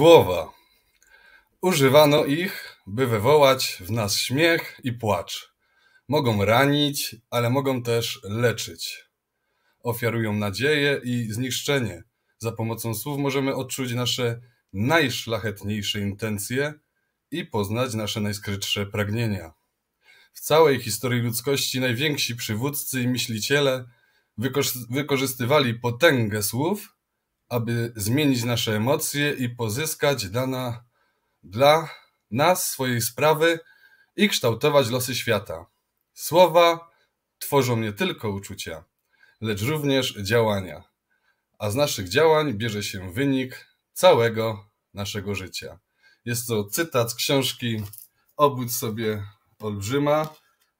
Słowa. Używano ich, by wywołać w nas śmiech i płacz. Mogą ranić, ale mogą też leczyć. Ofiarują nadzieję i zniszczenie. Za pomocą słów możemy odczuć nasze najszlachetniejsze intencje i poznać nasze najskrytsze pragnienia. W całej historii ludzkości najwięksi przywódcy i myśliciele wykorzystywali potęgę słów, aby zmienić nasze emocje i pozyskać dana dla nas swojej sprawy i kształtować losy świata. Słowa tworzą nie tylko uczucia, lecz również działania, a z naszych działań bierze się wynik całego naszego życia. Jest to cytat z książki Obudź sobie olbrzyma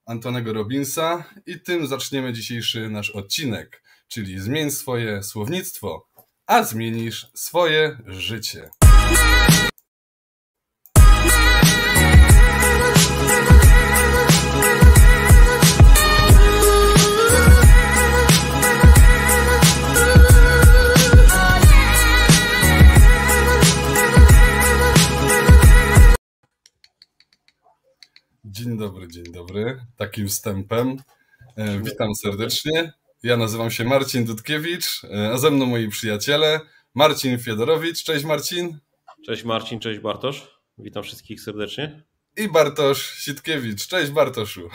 Antonego Robinsa i tym zaczniemy dzisiejszy nasz odcinek, czyli zmień swoje słownictwo, a zmienisz swoje życie. Dzień dobry, dzień dobry. Takim wstępem. E, witam serdecznie. Ja nazywam się Marcin Dudkiewicz, e, a ze mną moi przyjaciele Marcin Fiedorowicz. Cześć Marcin. Cześć Marcin, cześć Bartosz. Witam wszystkich serdecznie. I Bartosz Sitkiewicz. Cześć Bartoszu.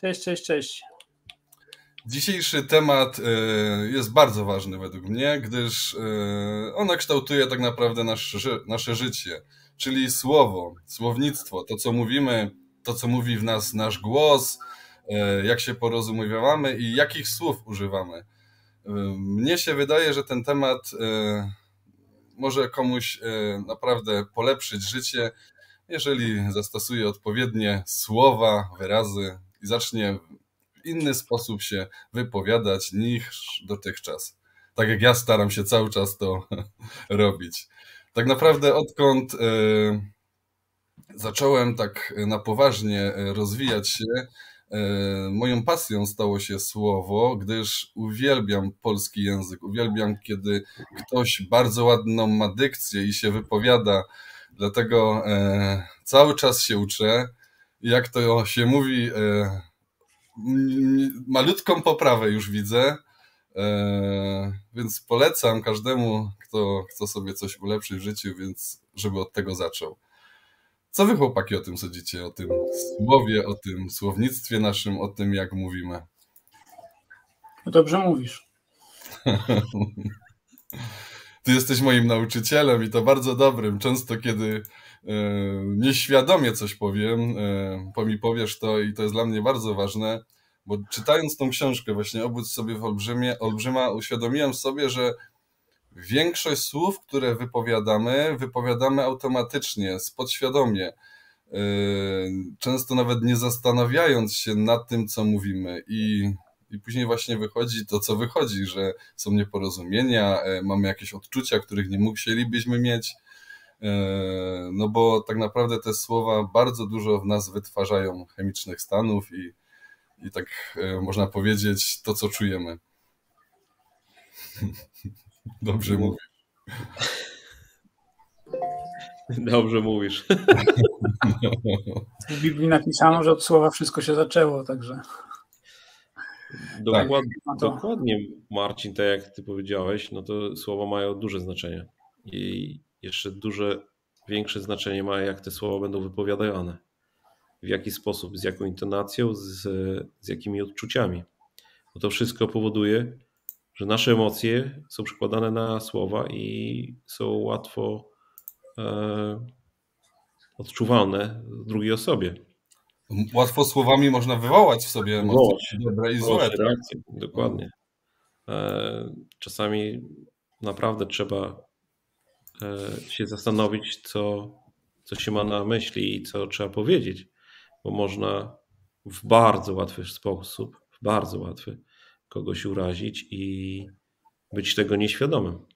Cześć, cześć, cześć. Dzisiejszy temat e, jest bardzo ważny według mnie, gdyż ona kształtuje tak naprawdę nasze, nasze życie czyli słowo, słownictwo, to co mówimy, to co mówi w nas nasz głos, e, jak się porozumiewamy i jakich słów używamy. E, mnie się wydaje, że ten temat e, może komuś naprawdę polepszyć życie, jeżeli zastosuje odpowiednie słowa, wyrazy i zacznie w inny sposób się wypowiadać niż dotychczas. Tak jak ja staram się cały czas to robić tak naprawdę odkąd e, zacząłem tak na poważnie e, rozwijać się, e, moją pasją stało się słowo, gdyż uwielbiam polski język. Uwielbiam, kiedy ktoś bardzo ładną ma dykcję i się wypowiada. Dlatego cały czas się uczę. Jak to się mówi, malutką poprawę już widzę. Więc polecam każdemu, kto chce sobie coś ulepszyć w życiu, więc żeby od tego zaczął. Co wy chłopaki o tym sądzicie? O tym słowie, o tym słownictwie naszym, o tym jak mówimy? No dobrze mówisz. Ty jesteś moim nauczycielem i to bardzo dobrym. Często, kiedy e, nieświadomie coś powiem, e, po mi powiesz to i to jest dla mnie bardzo ważne, bo czytając tą książkę, właśnie Obudź sobie w olbrzymie, olbrzyma, uświadomiłem sobie, że większość słów, które wypowiadamy, wypowiadamy automatycznie, podświadomie. Yy, często nawet nie zastanawiając się nad tym, co mówimy. I, I później właśnie wychodzi to, co wychodzi, że są nieporozumienia, yy, mamy jakieś odczucia, których nie musielibyśmy mieć. Yy, no bo tak naprawdę te słowa bardzo dużo w nas wytwarzają chemicznych stanów i, i tak można powiedzieć to, co czujemy. Dobrze mówisz. Dobrze mówisz. W Biblii napisano, że od słowa wszystko się zaczęło, także. Dokładnie, tak. dokładnie, Marcin, tak jak ty powiedziałeś, no to słowa mają duże znaczenie. I jeszcze duże, większe znaczenie ma, jak te słowa będą wypowiadane. W jaki sposób, z jaką intonacją, z, z jakimi odczuciami. Bo to wszystko powoduje, że nasze emocje są przekładane na słowa i są łatwo e, odczuwalne w drugiej osobie. Łatwo słowami można wywołać w sobie emocje dobre i złe. Reakcje, dokładnie. E, czasami naprawdę trzeba e, się zastanowić, co, co się ma na myśli i co trzeba powiedzieć, bo można w bardzo łatwy sposób, w bardzo łatwy, kogoś urazić i być tego nieświadomym.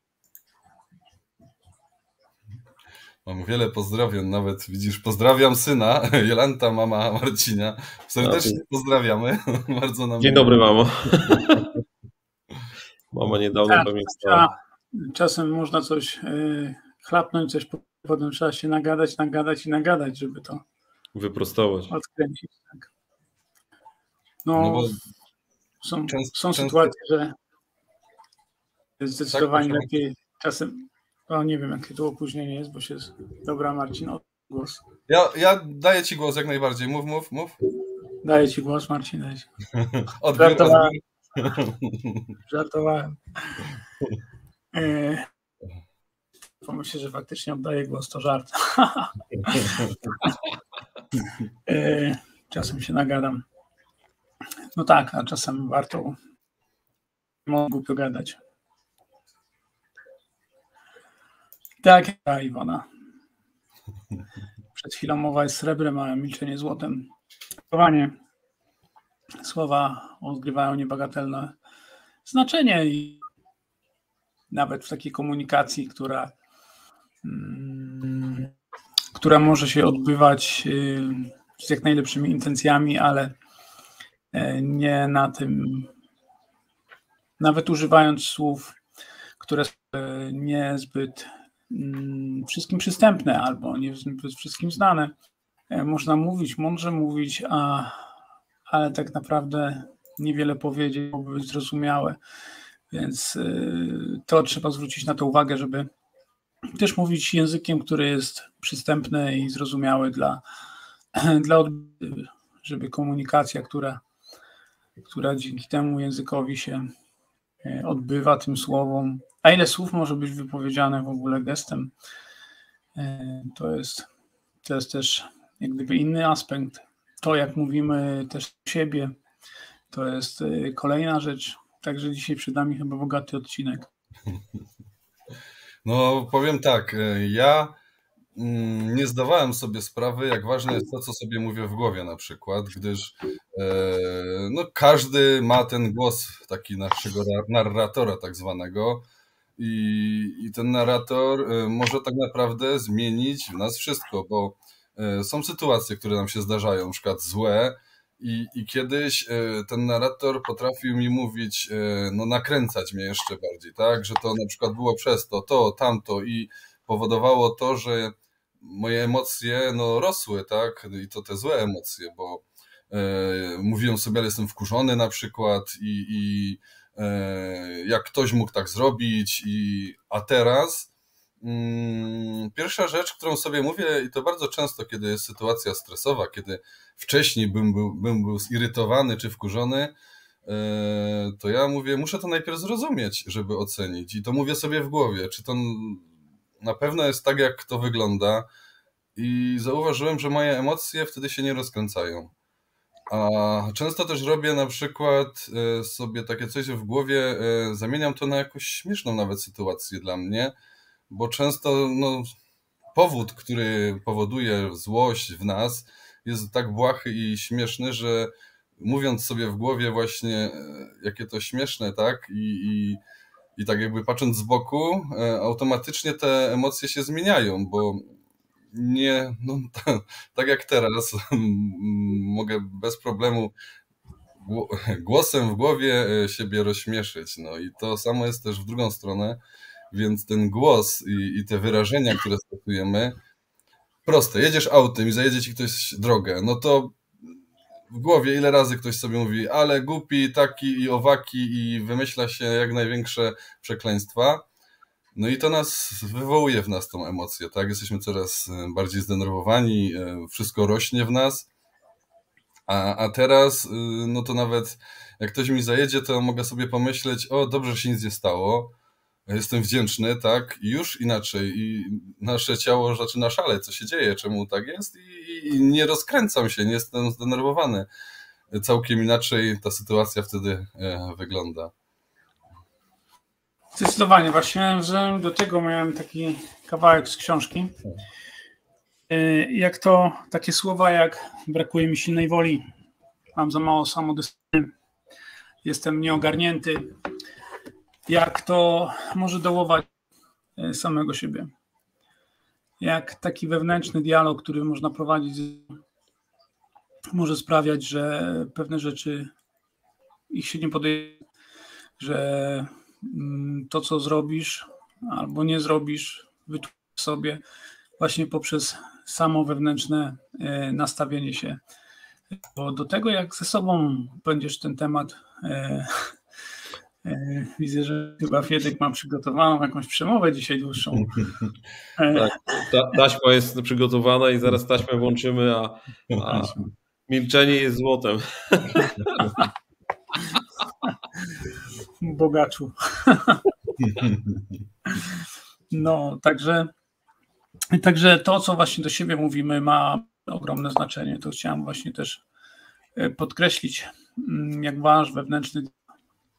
Mam wiele pozdrowień, nawet widzisz, pozdrawiam syna, Jolanta, mama Marcina. Serdecznie pozdrawiamy. Bardzo nam Dzień dobry, mamo. Mama niedawno tak, pamiętała. czasem można coś y, chlapnąć, coś potem trzeba się nagadać, nagadać i nagadać, żeby to wyprostować. Odkręcić, tak. No, no są, często, są sytuacje, że zdecydowanie tak, lepiej czasem, no nie wiem jakie to opóźnienie jest, bo się... Dobra Marcin, głos. Ja, ja daję Ci głos jak najbardziej. Mów, mów, mów. Daję Ci głos, Marcin. Daję ci. Żartowałem. Żartowałem. E, pomyślę, że faktycznie oddaję głos, to żart. e, czasem się nagadam. No tak, a czasem warto mogę gadać. Tak, ja, Iwona. Przed chwilą mowa jest srebrem, a milczenie złotem. Słowa odgrywają niebagatelne znaczenie i nawet w takiej komunikacji, która, mm, która może się odbywać y, z jak najlepszymi intencjami, ale nie na tym, nawet używając słów, które są e, niezbyt Mm, wszystkim przystępne albo nie wszystkim znane. E, można mówić, mądrze mówić, a, ale tak naprawdę niewiele powiedzieć, by być zrozumiałe. Więc to trzeba zwrócić na to uwagę, żeby też mówić językiem, który jest przystępny i zrozumiały dla, dla żeby komunikacja, która, która dzięki temu językowi się e, odbywa, tym słowom, a ile słów może być wypowiedziane w ogóle gestem? E, to jest, to jest też jak gdyby inny aspekt. To, jak mówimy też siebie, to jest e, kolejna rzecz. Także dzisiaj przyda mi chyba bogaty odcinek. No, powiem tak. Ja nie zdawałem sobie sprawy, jak ważne jest to, co sobie mówię w głowie na przykład, gdyż no, każdy ma ten głos taki naszego narratora tak zwanego, i, i ten narrator y, może tak naprawdę zmienić w nas wszystko, bo y, są sytuacje, które nam się zdarzają, na przykład złe, i, I kiedyś y, ten narrator potrafił mi mówić, no nakręcać mnie jeszcze bardziej, tak? Że to na przykład było przez to, to, tamto i powodowało to, że moje emocje no, rosły, tak? I to te złe emocje, bo mówiłem sobie, ale jestem wkurzony na przykład i, i E, jak ktoś mógł tak zrobić, i, a teraz mm, pierwsza rzecz, którą sobie mówię, i to bardzo często, kiedy jest sytuacja stresowa, kiedy wcześniej bym był, bym był zirytowany czy wkurzony, e, to ja mówię, muszę to najpierw zrozumieć, żeby ocenić. I to mówię sobie w głowie, czy to na pewno jest tak, jak to wygląda. I zauważyłem, że moje emocje wtedy się nie rozkręcają. A często też robię na przykład e, sobie takie coś w głowie, e, zamieniam to na jakąś śmieszną nawet sytuację dla mnie, bo często no, powód, który powoduje złość w nas, jest tak błahy i śmieszny, że mówiąc sobie w głowie właśnie, e, jakie to śmieszne, tak? I, i, i tak jakby patrząc z boku, automatycznie te emocje się zmieniają, bo nie, no, tak jak teraz, mogę bez problemu głosem w głowie e, siebie rozśmieszyć. No i to samo jest też w drugą stronę, więc ten głos i, i te wyrażenia, które stosujemy, proste. Jedziesz autem i zajedzie ci ktoś drogę, no to w głowie ile razy ktoś sobie mówi, ale głupi, taki i owaki i wymyśla się jak największe przekleństwa no i to nas wywołuje w nas tą emocję, tak? Jesteśmy coraz e, bardziej zdenerwowani, e, wszystko rośnie w nas. A, a teraz, e, no to nawet jak ktoś mi zajedzie, to mogę sobie pomyśleć, o dobrze, że się nic nie stało, jestem wdzięczny, tak? Już inaczej. I nasze ciało zaczyna szaleć, co się dzieje, czemu tak jest i, nie rozkręcam się, nie jestem zdenerwowany. Całkiem inaczej ta sytuacja wtedy wygląda. Zdecydowanie. Właśnie że do tego miałem taki kawałek z książki. Y, jak to takie słowa jak brakuje mi silnej woli, mam za mało samodyscypliny, jestem nieogarnięty, jak to może dołować y, samego siebie. Jak taki wewnętrzny dialog, który można prowadzić, może sprawiać, że pewne rzeczy ich się nie podejmuje, że Mm, to, co zrobisz, albo nie zrobisz, wytłumaczysz sobie właśnie poprzez samo wewnętrzne e, nastawienie się. Bo do tego, jak ze sobą będziesz ten temat. E, widzę, że chyba Fiedek ma przygotowaną jakąś przemowę dzisiaj dłuższą. Tak, ta, taśma jest przygotowana i zaraz taśmę włączymy, a, a milczenie jest złotem. Bogaczu. No, także Także to, co właśnie do siebie mówimy, ma ogromne znaczenie. To chciałem właśnie też e, podkreślić, mm, jak wasz wewnętrzny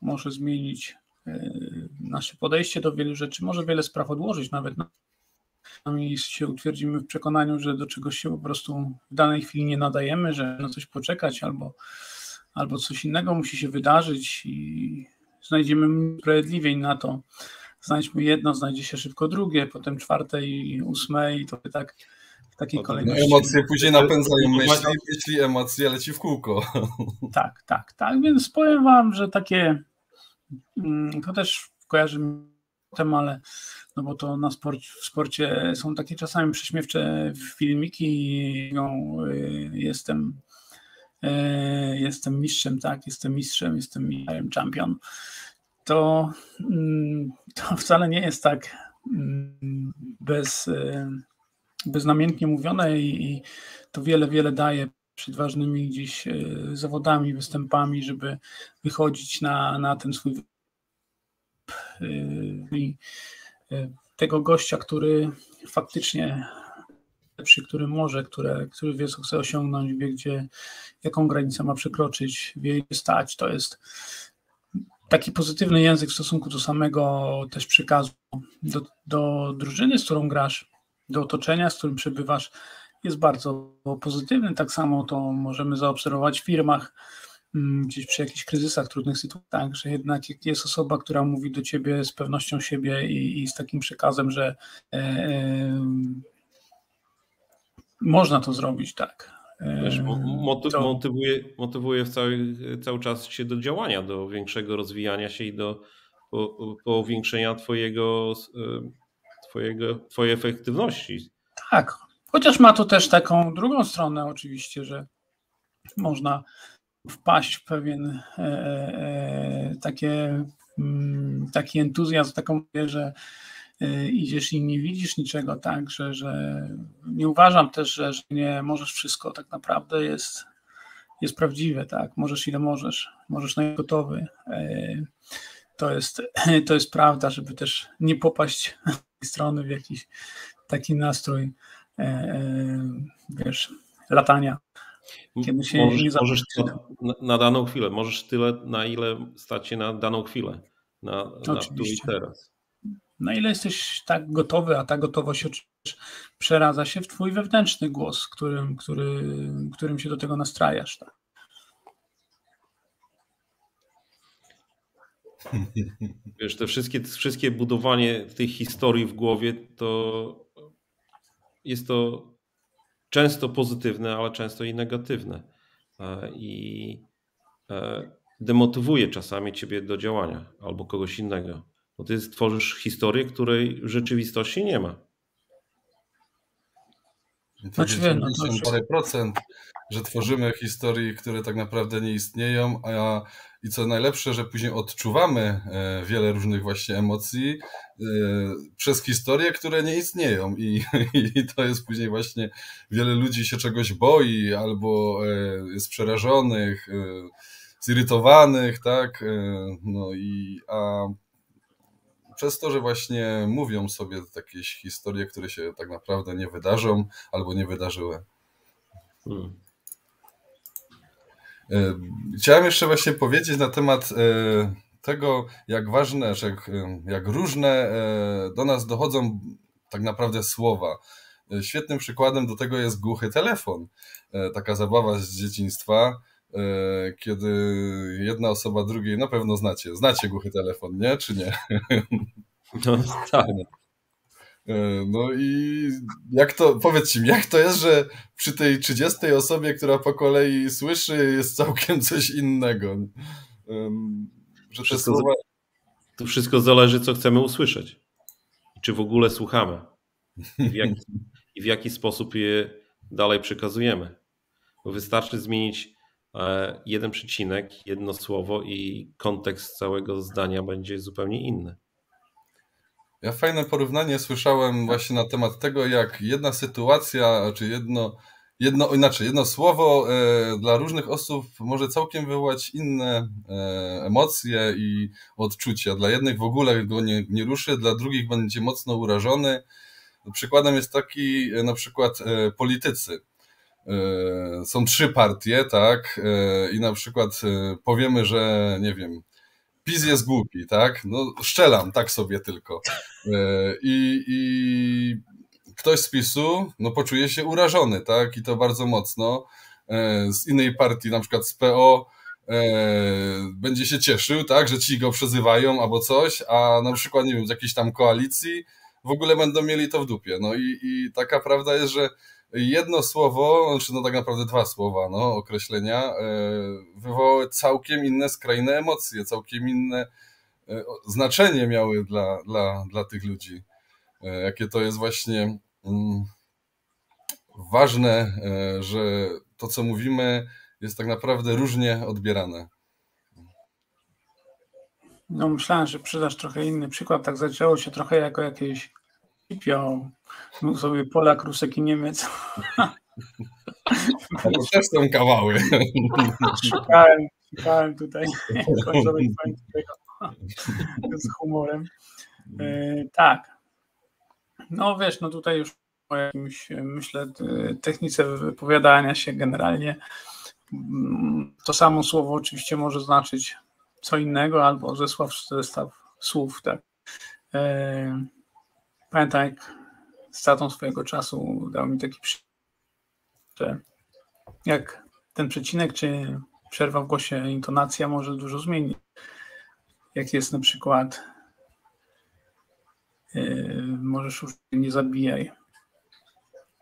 może zmienić e, nasze podejście do wielu rzeczy, może wiele spraw odłożyć nawet i się utwierdzimy w przekonaniu, że do czegoś się po prostu w danej chwili nie nadajemy, że na coś poczekać albo, albo coś innego musi się wydarzyć i znajdziemy sprawiedliwiej na to, znajdźmy jedno, znajdzie się szybko drugie, potem czwarte i ósme i to tak w takiej no kolejności. Emocje później napędzają myśli, myśli, emocje leci w kółko. Tak, tak, tak, więc powiem wam, że takie mm, to też kojarzy mi potem, ale no bo to na sport, w sporcie są takie czasami prześmiewcze filmiki i no, jestem y, jestem mistrzem, tak, jestem mistrzem, jestem mistrzem, champion to, mm, to wcale nie jest tak mm, bez, e, beznamiętnie mówione i, i to wiele, wiele daje przed ważnymi gdzieś e, zawodami, występami, żeby wychodzić na, na ten swój e, i tego gościa, który faktycznie lepszy, który może, które, który wie, co chce osiągnąć, wie, gdzie, jaką granicę ma przekroczyć, wie, gdzie stać. To jest, taki pozytywny język w stosunku do samego też przekazu, do, do drużyny, z którą grasz, do otoczenia, z którym przebywasz, jest bardzo pozytywny. Tak samo to możemy zaobserwować w firmach, mm, gdzieś przy jakichś kryzysach, trudnych sytuacjach, że jednak jest osoba, która mówi do ciebie z pewnością siebie i, i z takim przekazem, że e, e, można to zrobić, tak. Wiesz, motyw, to... motywuje, motywuje cały, cały czas się do działania, do większego rozwijania się i do powiększenia twojego, twojego, twojej efektywności. Tak, chociaż ma to też taką drugą stronę oczywiście, że można wpaść w pewien e, e, e takie, mm, taki entuzjazm, taką że Y, idziesz i nie widzisz niczego, tak, że, że nie uważam też, że, że nie możesz wszystko, tak naprawdę jest, jest prawdziwe, tak, możesz ile możesz, możesz najgotowy. Y, to jest, to jest prawda, żeby też nie popaść z strony w jakiś taki nastrój, y, wiesz, latania. Kiedy się możesz, nie możesz na, na, daną chwilę, możesz tyle, na ile stać się na daną chwilę, na, na tu i teraz na ile jesteś tak gotowy, a ta gotowość przeradza się w twój wewnętrzny głos, którym, który, którym się do tego nastrajasz. Tak? Wiesz, te wszystkie, wszystkie budowanie tej historii w głowie to jest to często pozytywne, ale często i negatywne. E, I e, demotywuje czasami ciebie do działania albo kogoś innego. Bo ty tworzysz historię, której w rzeczywistości nie ma. Znaczy, no, to parę procent, że tworzymy historii, które tak naprawdę nie istnieją, a i co najlepsze, że później odczuwamy e, wiele różnych właśnie emocji e, przez historie, które nie istnieją i, i to jest później właśnie wiele ludzi się czegoś boi albo e, jest przerażonych, zirytowanych, tak, no i a przez to, że właśnie mówią sobie jakieś historie, które się tak naprawdę nie wydarzą albo nie wydarzyły. Hmm. E, chciałem jeszcze właśnie powiedzieć na temat e, tego, jak ważne, że jak, jak różne e, do nas dochodzą tak naprawdę słowa. Świetnym przykładem do tego jest głuchy telefon. Taka zabawa z dzieciństwa, kiedy jedna osoba drugiej, na pewno znacie, znacie głuchy telefon, nie? Czy nie? No tak. No i jak to, powiedzcie mi, jak to jest, że przy tej 30 osobie, która po kolei słyszy, jest całkiem coś innego? Że wszystko, słowa... To wszystko zależy, co chcemy usłyszeć. czy w ogóle słuchamy i w jaki, i w jaki sposób je dalej przekazujemy. Bo wystarczy zmienić e, jeden przecinek, jedno słowo i kontekst całego zdania będzie zupełnie inny. Ja fajne porównanie słyszałem właśnie na temat tego, jak jedna sytuacja, czy jedno, jedno inaczej, jedno słowo e, dla różnych osób może całkiem wywołać inne e, emocje i odczucia. Dla jednych w ogóle go nie, nie ruszy, dla drugich będzie mocno urażony. Przykładem jest taki e, na przykład e, politycy. E, są trzy partie, tak? E, I na przykład powiemy, że nie wiem, PiS jest głupi, tak? No, szczelam, tak sobie tylko. E, I, i ktoś z PiSu no, poczuje się urażony, tak? I to bardzo mocno. E, z innej partii, na przykład z PO, e, będzie się cieszył, tak, że ci go przezywają albo coś, a na przykład, nie wiem, z jakiejś tam koalicji w ogóle będą mieli to w dupie. No i, i taka prawda jest, że jedno słowo, znaczy no tak naprawdę dwa słowa, no, określenia, e, wywołały całkiem inne skrajne emocje, całkiem inne e, znaczenie miały dla, dla, dla tych ludzi. E, jakie to jest właśnie mm, ważne, że to, co mówimy, jest tak naprawdę różnie odbierane. No myślałem, że przydasz trochę inny przykład. Tak zaczęło się trochę jako jakieś Pipią. Był sobie Polak, Rusek i Niemiec. To też są kawały. Szukałem, szukałem tutaj z humorem. E, tak. No wiesz, no tutaj już o jakimś, myślę, technice wypowiadania się generalnie. To samo słowo oczywiście może znaczyć co innego, albo zesław, zestaw słów, tak. Pamiętam, jak z tatą swojego czasu dał mi taki przykład, że jak ten przecinek czy przerwa w głosie, intonacja może dużo zmienić. Jak jest na przykład yy, możesz już nie zabijaj.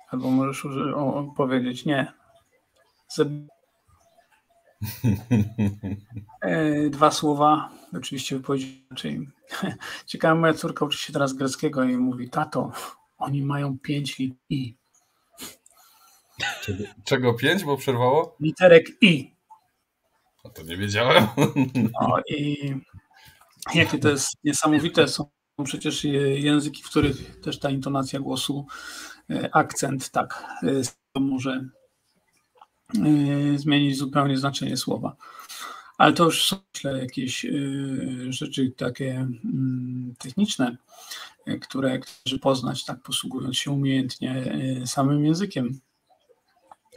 Albo możesz już o, powiedzieć nie. Zabijaj. E, dwa słowa, oczywiście wypowiedzi inaczej. Ciekawe, moja córka uczy się teraz greckiego i mówi, tato, oni mają pięć lit i. Czego, czego pięć, bo przerwało? Literek i. A to nie wiedziałem. No i jakie to jest niesamowite, są przecież języki, w których też ta intonacja głosu, e, akcent tak e, może zmienić zupełnie znaczenie słowa. Ale to już są jakieś y, rzeczy takie mm, techniczne, y, które należy poznać, tak posługując się umiejętnie samym językiem.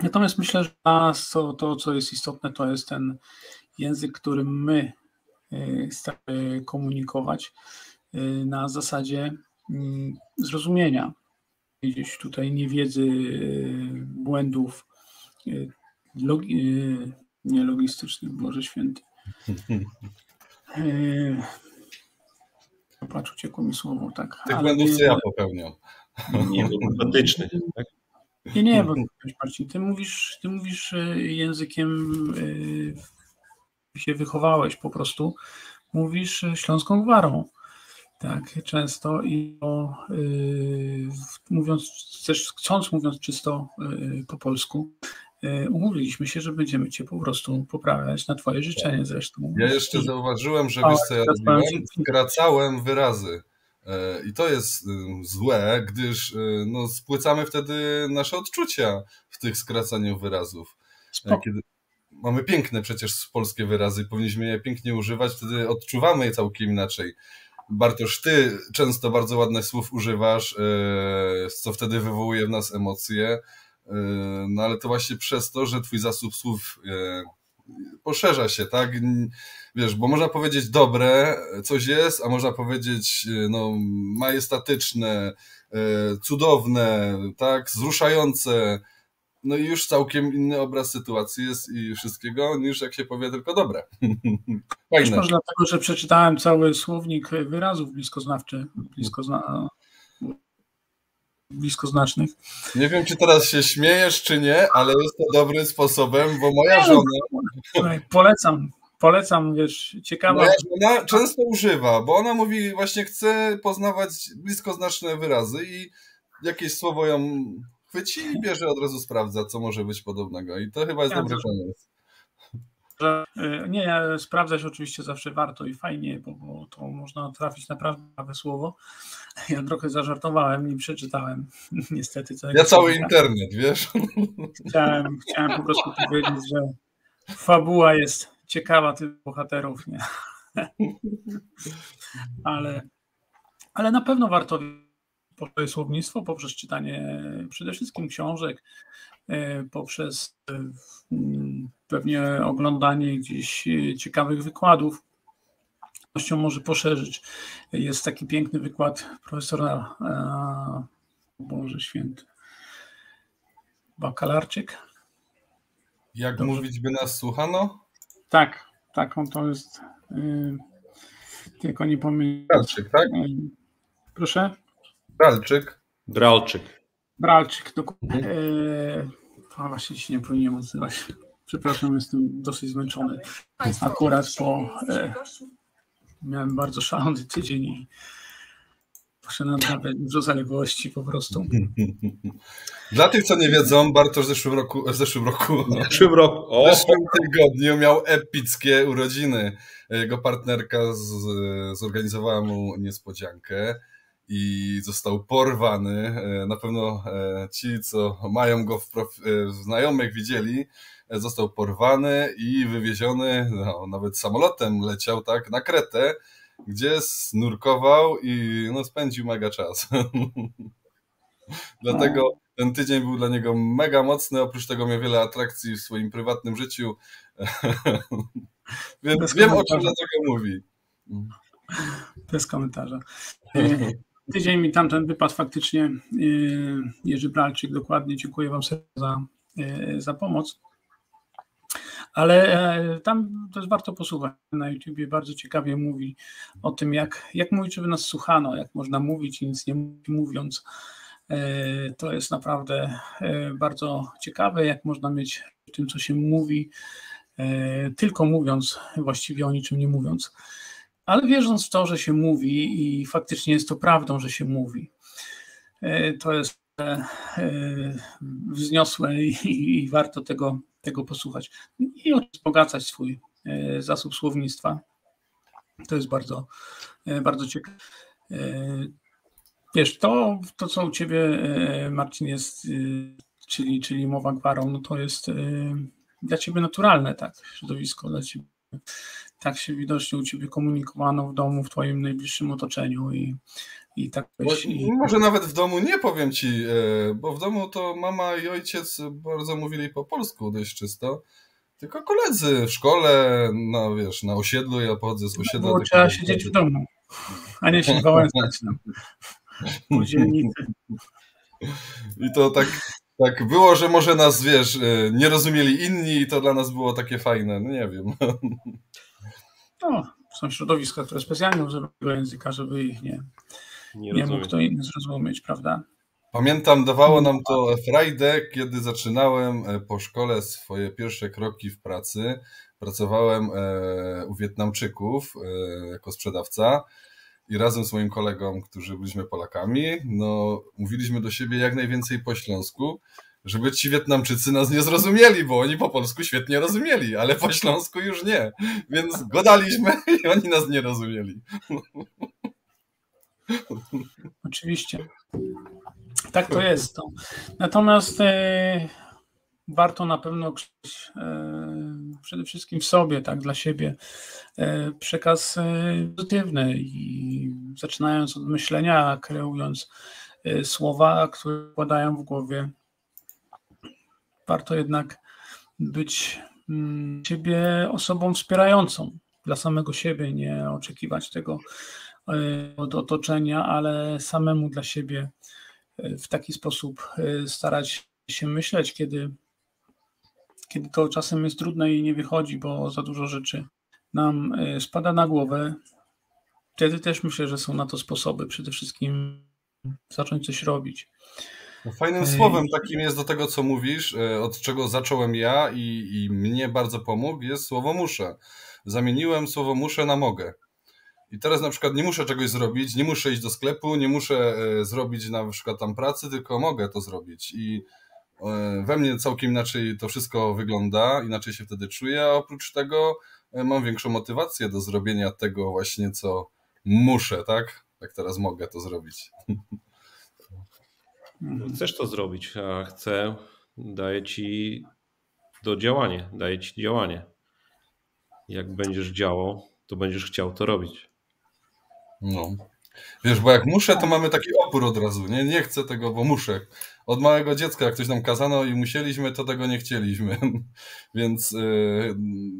Natomiast myślę, że to, to, co jest istotne, to jest ten język, którym my staramy komunikować na zasadzie mm, zrozumienia. Gdzieś tutaj niewiedzy, błędów, logi, e, nie logistycznych, Boże Święty. E, patrz, uciekło mi słowo, tak. Tych błędów, co ja popełniam. Nie, medycznych, tak? Nie, nie, bo Marcin, ty mówisz, ty mówisz językiem, się wychowałeś po prostu, mówisz śląską gwarą. Tak, często i o, mówiąc, też chcąc mówiąc czysto po polsku, umówiliśmy się, że będziemy cię po prostu poprawiać na twoje życzenie zresztą. Ja jeszcze zauważyłem, że wiesz co ja robiłem? Skracałem wyrazy. E, I to jest złe, gdyż e, no, spłycamy wtedy nasze odczucia w tych skracaniu wyrazów. Kiedy mamy piękne przecież polskie wyrazy powinniśmy je pięknie używać, wtedy odczuwamy je całkiem inaczej. Bartosz, ty często bardzo ładnych słów używasz, co wtedy wywołuje w nas emocje. E, no ale to właśnie przez to, że twój zasób słów e, poszerza się, tak? Wiesz, bo można powiedzieć dobre, coś jest, a można powiedzieć e, no, majestatyczne, cudowne, tak? Wzruszające. No i już całkiem inny obraz sytuacji jest i wszystkiego, niż jak się powie tylko dobre. Fajne. Może dlatego, że przeczytałem cały słownik wyrazów bliskoznawczy, bliskozna bliskoznacznych. Nie wiem, czy teraz się śmiejesz, czy nie, ale jest to dobrym sposobem, bo moja no, żona. Polecam, polecam, wiesz, ciekawa. Moja żona często używa, bo ona mówi właśnie chce poznawać bliskoznaczne wyrazy i jakieś słowo ją chwyci i bierze od razu sprawdza, co może być podobnego. I to chyba jest ja dobry pomysł. Y, nie, sprawdzać oczywiście zawsze warto i fajnie, bo, bo, to można trafić naprawdę prawe słowo. Ja trochę zażartowałem, nie przeczytałem niestety. Ja cały internet, wiesz? Chciałem, chciałem po prostu powiedzieć, że fabuła jest ciekawa tych bohaterów, nie? Ale, ale na pewno warto poprzez słownictwo, poprzez czytanie przede wszystkim książek, poprzez e, pewnie oglądanie gdzieś e, ciekawych wykładów. Może poszerzyć. Jest taki piękny wykład profesora Boże Święty Bakalarczyk. Jak Dobrze. mówić by nas słuchano? Tak, tak, on to jest. Yy, tylko nie pamiętam. Bralczyk, tak? Proszę? Bralczyk. Bralczyk. Bralczyk, dokładnie. Yy, a właśnie się nie powinienem odzywać. Przepraszam, jestem dosyć zmęczony. Akurat po. Yy, miałem bardzo szalony tydzień i Muszę naprawiać dużo zaległości po prostu. Dla tych, co nie wiedzą, Bartosz w zeszłym roku, w zeszłym roku, w zeszłym roku, o. w zeszłym tygodniu miał epickie urodziny. Jego partnerka z, zorganizowała mu niespodziankę i został porwany. Na pewno e, ci, co mają go w. E, w znajomych, widzieli, e, został porwany i wywieziony, no, nawet samolotem leciał tak na Kretę gdzie snurkował i no, spędził mega czas. Dlatego ten tydzień był dla niego mega mocny. Oprócz tego miał wiele atrakcji w swoim prywatnym życiu. Więc wiem, o czym dlatego mówi. Bez komentarza. Tydzień mi tamten wypadł faktycznie. E, Jerzy Bralczyk, dokładnie dziękuję Wam za, e, za pomoc. Ale e, tam też warto posłuchać. Na YouTubie bardzo ciekawie mówi o tym, jak, jak mówić, żeby nas słuchano, jak można mówić i nic nie mówiąc. To jest naprawdę bardzo ciekawe, jak można mieć w tym, co się mówi, tylko mówiąc, właściwie o niczym nie mówiąc, ale wierząc w to, że się mówi i faktycznie jest to prawdą, że się mówi. To jest wzniosłe i, warto tego tego posłuchać i wzbogacać swój e, zasób słownictwa. To jest bardzo, e, bardzo ciekawe. E, wiesz, to, to co u Ciebie, Marcin, jest, czyli, czyli mowa gwarą, no to jest dla Ciebie naturalne, tak, środowisko dla Ciebie. Tak się widocznie u Ciebie komunikowano w domu, w Twoim najbliższym otoczeniu i, i tak i... Może nawet w domu nie powiem ci, e, bo w domu to mama i ojciec bardzo mówili po polsku dość czysto. Tylko koledzy w szkole, no wiesz, na osiedlu, ja pochodzę z osiedla. No, trzeba siedzieć w domu, a nie się wałęsać tam. I to tak, tak było, że może nas, wiesz, e, nie rozumieli inni i to dla nas było takie fajne, no nie wiem. No, są środowiska, które specjalnie używają języka, żeby ich nie, nie, nie mógł kto inny zrozumieć, prawda? Pamiętam, dawało nam to frajdę, kiedy zaczynałem e, po szkole swoje pierwsze kroki w pracy. Pracowałem e, u Wietnamczyków e, jako sprzedawca i razem z moim kolegą, którzy byliśmy Polakami, no, mówiliśmy do siebie jak najwięcej po śląsku, żeby ci Wietnamczycy nas nie zrozumieli, bo oni po polsku świetnie rozumieli, ale po śląsku już nie. Więc godaliśmy i oni nas nie rozumieli. Oczywiście. Tak to jest. To. Natomiast e, warto na pewno e, przede wszystkim w sobie, tak dla siebie, e, przekaz e, pozytywny i zaczynając od myślenia, kreując e, słowa, które wkładają w głowie, warto jednak być mm, siebie osobą wspierającą dla samego siebie, nie oczekiwać tego E, od otoczenia, ale samemu dla siebie e, w taki sposób e, starać się myśleć, kiedy, kiedy to czasem jest trudne i nie wychodzi, bo za dużo rzeczy nam spada na głowę. Wtedy też myślę, że są na to sposoby. Przede wszystkim zacząć coś robić. No, fajnym słowem takim jest do tego, co mówisz, od czego zacząłem ja i, i mnie bardzo pomógł, jest słowo muszę zamieniłem słowo muszę na mogę. I teraz na przykład nie muszę czegoś zrobić, nie muszę iść do sklepu, nie muszę e, zrobić na przykład tam pracy, tylko mogę to zrobić. I e, we mnie całkiem inaczej to wszystko wygląda, inaczej się wtedy czuję, a oprócz tego e, mam większą motywację do zrobienia tego właśnie, co muszę, tak? Jak teraz mogę to zrobić. Chcesz to zrobić, a chcę, daję ci do działania, daję ci działanie. Jak będziesz działał, to będziesz chciał to robić. No. Wiesz, bo jak muszę, to mamy taki opór od razu. Nie, nie chcę tego, bo muszę. Od małego dziecka, jak ktoś nam kazano i musieliśmy, to tego nie chcieliśmy. Więc yy,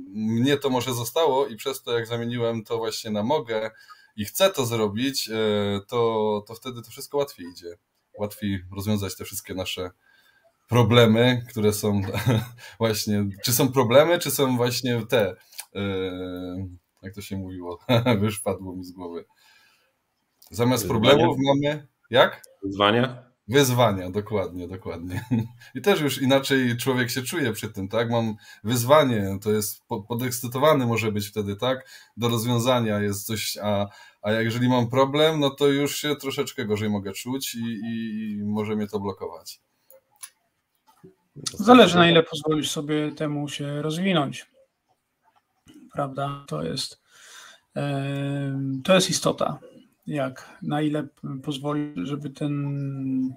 mnie to może zostało i przez to, jak zamieniłem to właśnie na mogę i chcę to zrobić, yy, to, to wtedy to wszystko łatwiej idzie. Łatwiej rozwiązać te wszystkie nasze problemy, które są właśnie, czy są problemy, czy są właśnie te, yy, jak to się mówiło, wyszpadło mi z głowy. Zamiast Wyzwania. problemów mamy, jak? Wyzwania? Wyzwania, dokładnie, dokładnie. I też już inaczej człowiek się czuje przy tym, tak? Mam wyzwanie, to jest podekscytowany może być wtedy, tak? Do rozwiązania jest coś, a, a jeżeli mam problem, no to już się troszeczkę gorzej mogę czuć i, i, może mnie to blokować. Zależy na ile pozwolisz sobie temu się rozwinąć. Prawda? To jest, to jest istota. Jak, na ile pozwoli, żeby ten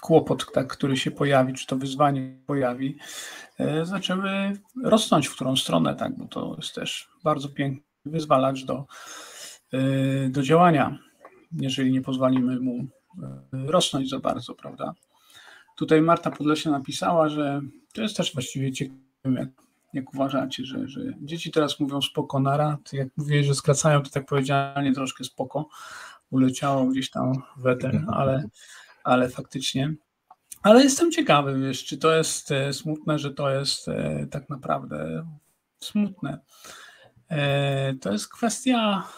kłopot, tak, który się pojawi, czy to wyzwanie pojawi, e, zaczęły rosnąć w którą stronę, tak, bo to jest też bardzo piękny wyzwalacz do, e, do działania, jeżeli nie pozwolimy mu e, rosnąć za bardzo, prawda? Tutaj Marta Podlesia napisała, że to jest też właściwie ciekawe, jak, jak uważacie, że, że dzieci teraz mówią spoko nara, to jak mówię, że skracają, to tak powiedziane troszkę spoko, uleciało gdzieś tam w eter, ale, ale faktycznie. Ale jestem ciekawy, wiesz, czy to jest e, smutne, że to jest e, tak naprawdę smutne. E, to jest kwestia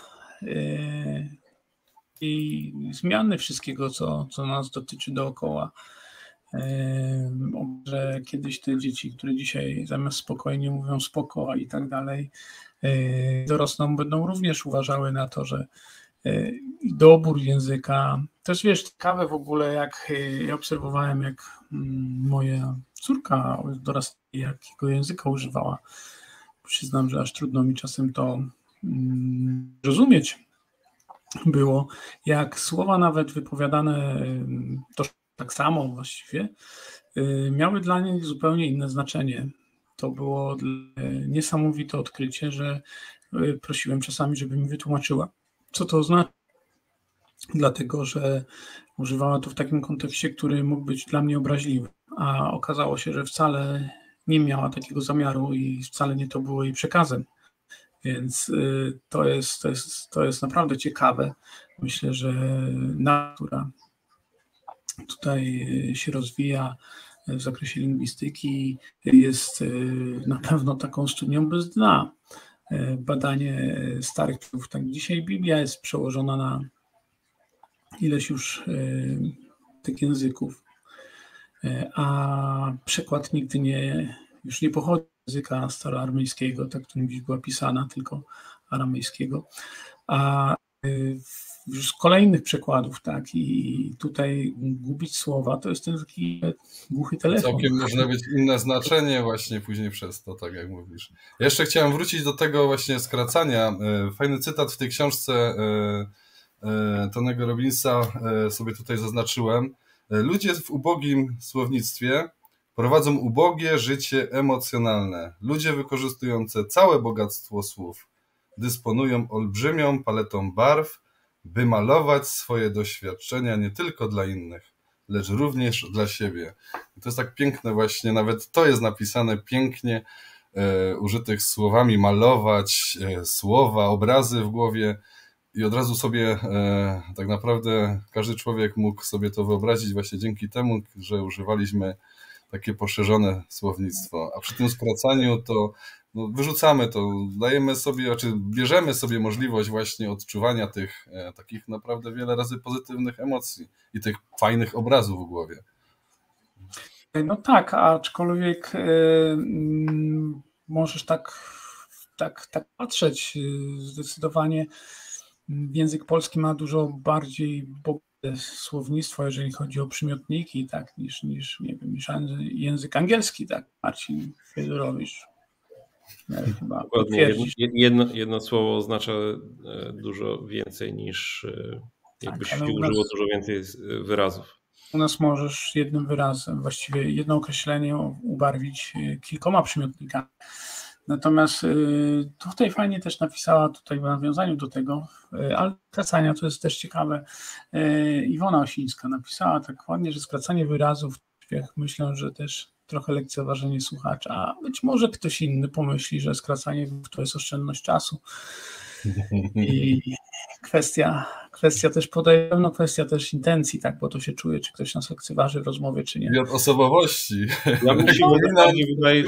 i zmiany wszystkiego, co, co nas dotyczy dookoła że kiedyś te dzieci, które dzisiaj zamiast spokojnie mówią spoko i tak dalej, dorosną, będą również uważały na to, że dobór języka. Też wiesz, ciekawe w ogóle, jak ja obserwowałem, jak mm, moja córka dorastała, jakiego języka używała. Przyznam, że aż trudno mi czasem to mm, rozumieć było, jak słowa nawet wypowiadane to tak samo właściwie, y, miały dla nich zupełnie inne znaczenie. To było niesamowite odkrycie, że y, prosiłem czasami, żeby mi wytłumaczyła, co to oznacza. Dlatego, że używała to w takim kontekście, który mógł być dla mnie obraźliwy, a okazało się, że wcale nie miała takiego zamiaru i wcale nie to było jej przekazem. Więc y, to jest, to jest, to jest naprawdę ciekawe. Myślę, że natura tutaj e, się rozwija w zakresie lingwistyki, jest e, na pewno taką studnią bez dna. Badanie starych słów. Tak, dzisiaj Biblia jest przełożona na ileś już tych języków, a przekład nigdy nie, już nie pochodzi z języka staroarmejskiego, tak którym dziś była pisana, tylko aramejskiego. A w już z kolejnych przykładów, tak, i tutaj gubić słowa, to jest ten taki głuchy telefon. Całkiem można być inne znaczenie właśnie później przez to, tak jak mówisz. jeszcze chciałem wrócić do tego właśnie skracania. E, fajny cytat w tej książce e, Tonego Robinsa sobie tutaj zaznaczyłem. Ludzie w ubogim słownictwie prowadzą ubogie życie emocjonalne. Ludzie wykorzystujące całe bogactwo słów dysponują olbrzymią paletą barw, by malować swoje doświadczenia nie tylko dla innych, lecz również dla siebie. I to jest tak piękne właśnie, nawet to jest napisane pięknie, e, użytych słowami, malować e, słowa, obrazy w głowie i od razu sobie e, tak naprawdę każdy człowiek mógł sobie to wyobrazić właśnie dzięki temu, że używaliśmy takie poszerzone słownictwo. A przy tym skracaniu to no, wyrzucamy to, dajemy sobie, znaczy bierzemy sobie możliwość właśnie odczuwania tych e, takich naprawdę wiele razy pozytywnych emocji i tych fajnych obrazów w głowie. No tak, aczkolwiek yy, możesz tak tak, tak patrzeć, zdecydowanie język polski ma dużo bardziej bogate słownictwo, jeżeli chodzi o przymiotniki, tak, niż, niż, nie wiem, niż język angielski, tak, Marcin Fiedorowicz. Chyba jedno, jedno, słowo oznacza e, dużo więcej niż e, jakbyś tak, użyło nas, dużo więcej wyrazów. U nas możesz jednym wyrazem, właściwie jedno określenie ubarwić e, kilkoma przymiotnikami. Natomiast y, tutaj fajnie też napisała tutaj w nawiązaniu do tego, y, ale skracania to jest też ciekawe. Y, Iwona Osińska napisała tak ładnie, że skracanie wyrazów, myślę, że też trochę lekceważenie słuchacza, a być może ktoś inny pomyśli, że skracanie to jest oszczędność czasu. I kwestia, kwestia też podaje pewno kwestia też intencji, tak, bo to się czuje, czy ktoś nas lekceważy w rozmowie, czy nie. I od osobowości. Ja bym się wydaje,